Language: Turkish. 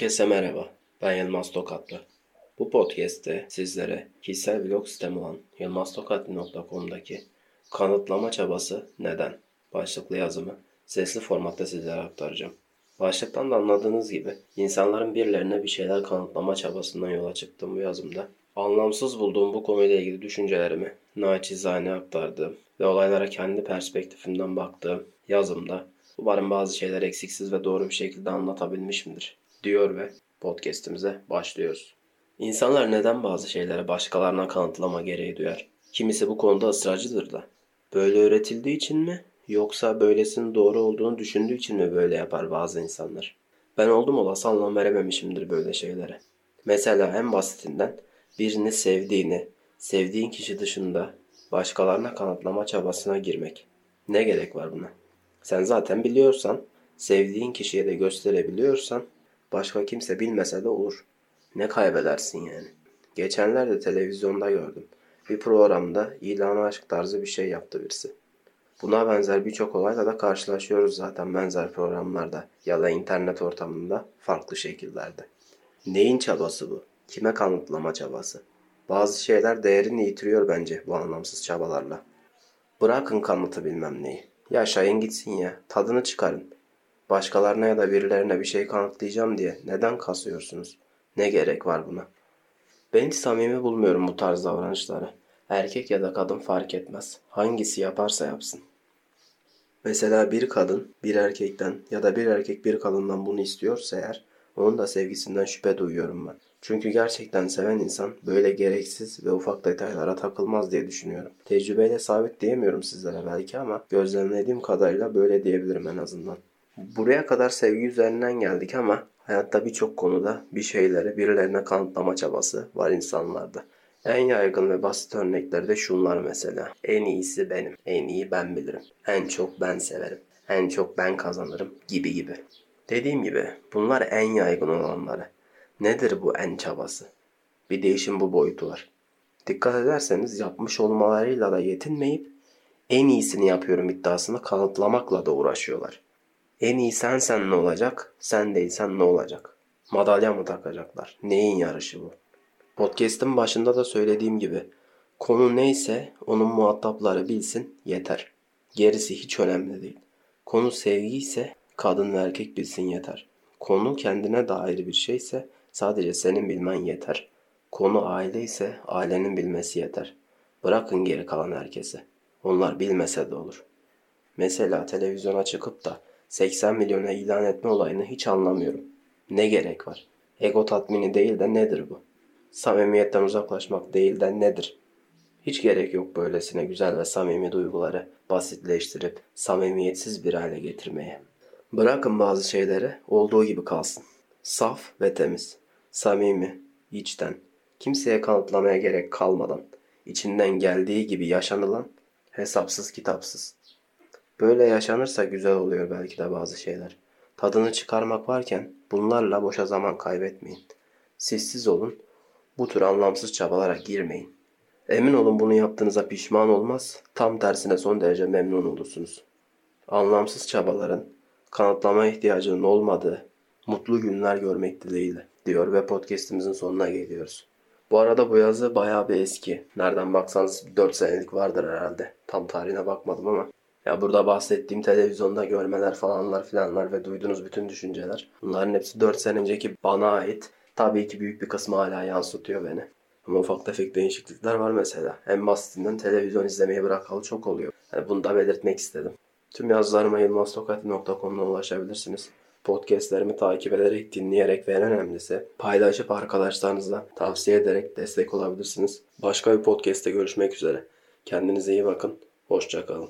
Herkese merhaba. Ben Yılmaz Tokatlı. Bu podcast'te sizlere kişisel blog sistemi olan yılmaztokatlı.com'daki kanıtlama çabası neden başlıklı yazımı sesli formatta sizlere aktaracağım. Başlıktan da anladığınız gibi insanların birilerine bir şeyler kanıtlama çabasından yola çıktığım bu yazımda anlamsız bulduğum bu konuyla ilgili düşüncelerimi naçizane aktardığım ve olaylara kendi perspektifimden baktığım yazımda umarım bazı şeyler eksiksiz ve doğru bir şekilde anlatabilmişimdir diyor ve podcast'imize başlıyoruz. İnsanlar neden bazı şeylere başkalarına kanıtlama gereği duyar? Kimisi bu konuda ısrarcıdır da. Böyle öğretildiği için mi yoksa böylesinin doğru olduğunu düşündüğü için mi böyle yapar bazı insanlar? Ben oldum olası anlam verememişimdir böyle şeylere. Mesela en basitinden birini sevdiğini, sevdiğin kişi dışında başkalarına kanıtlama çabasına girmek. Ne gerek var buna? Sen zaten biliyorsan, sevdiğin kişiye de gösterebiliyorsan başka kimse bilmese de olur. Ne kaybedersin yani? Geçenlerde televizyonda gördüm. Bir programda ilan aşk tarzı bir şey yaptı birisi. Buna benzer birçok olayla da karşılaşıyoruz zaten benzer programlarda ya da internet ortamında farklı şekillerde. Neyin çabası bu? Kime kanıtlama çabası? Bazı şeyler değerini yitiriyor bence bu anlamsız çabalarla. Bırakın kanıtı bilmem neyi. Yaşayın gitsin ya. Tadını çıkarın. Başkalarına ya da birilerine bir şey kanıtlayacağım diye neden kasıyorsunuz? Ne gerek var buna? Ben hiç samimi bulmuyorum bu tarz davranışları. Erkek ya da kadın fark etmez. Hangisi yaparsa yapsın. Mesela bir kadın bir erkekten ya da bir erkek bir kadından bunu istiyorsa eğer onun da sevgisinden şüphe duyuyorum ben. Çünkü gerçekten seven insan böyle gereksiz ve ufak detaylara takılmaz diye düşünüyorum. Tecrübeyle sabit diyemiyorum sizlere belki ama gözlemlediğim kadarıyla böyle diyebilirim en azından. Buraya kadar sevgi üzerinden geldik ama hayatta birçok konuda bir şeyleri birilerine kanıtlama çabası var insanlarda. En yaygın ve basit örnekleri de şunlar mesela. En iyisi benim. En iyi ben bilirim. En çok ben severim. En çok ben kazanırım gibi gibi. Dediğim gibi bunlar en yaygın olanları. Nedir bu en çabası? Bir değişim bu boyutu var. Dikkat ederseniz yapmış olmalarıyla da yetinmeyip en iyisini yapıyorum iddiasını kanıtlamakla da uğraşıyorlar. En iyi sen sen ne olacak, sen değilsen ne olacak? Madalya mı takacaklar? Neyin yarışı bu? Podcast'ın başında da söylediğim gibi konu neyse onun muhatapları bilsin yeter. Gerisi hiç önemli değil. Konu sevgi ise kadın ve erkek bilsin yeter. Konu kendine dair bir şeyse sadece senin bilmen yeter. Konu aile ise ailenin bilmesi yeter. Bırakın geri kalan herkesi. Onlar bilmese de olur. Mesela televizyona çıkıp da 80 milyona ilan etme olayını hiç anlamıyorum. Ne gerek var? Ego tatmini değil de nedir bu? Samimiyetten uzaklaşmak değil de nedir? Hiç gerek yok böylesine güzel ve samimi duyguları basitleştirip samimiyetsiz bir hale getirmeye. Bırakın bazı şeyleri olduğu gibi kalsın. Saf ve temiz, samimi, içten, kimseye kanıtlamaya gerek kalmadan, içinden geldiği gibi yaşanılan, hesapsız kitapsız. Böyle yaşanırsa güzel oluyor belki de bazı şeyler. Tadını çıkarmak varken bunlarla boşa zaman kaybetmeyin. Sessiz olun, bu tür anlamsız çabalara girmeyin. Emin olun bunu yaptığınıza pişman olmaz, tam tersine son derece memnun olursunuz. Anlamsız çabaların, kanıtlama ihtiyacının olmadığı, mutlu günler görmek dileğiyle diyor ve podcastimizin sonuna geliyoruz. Bu arada bu yazı bayağı bir eski. Nereden baksanız 4 senelik vardır herhalde. Tam tarihine bakmadım ama. Ya burada bahsettiğim televizyonda görmeler falanlar filanlar ve duyduğunuz bütün düşünceler. Bunların hepsi 4 sene önceki bana ait. Tabii ki büyük bir kısmı hala yansıtıyor beni. Ama ufak tefek değişiklikler var mesela. En basitinden televizyon izlemeyi bırakalı çok oluyor. Yani bunu da belirtmek istedim. Tüm yazılarıma yılmaztokati.com'dan ulaşabilirsiniz. Podcastlerimi takip ederek, dinleyerek ve en önemlisi paylaşıp arkadaşlarınızla tavsiye ederek destek olabilirsiniz. Başka bir podcast'te görüşmek üzere. Kendinize iyi bakın. Hoşçakalın.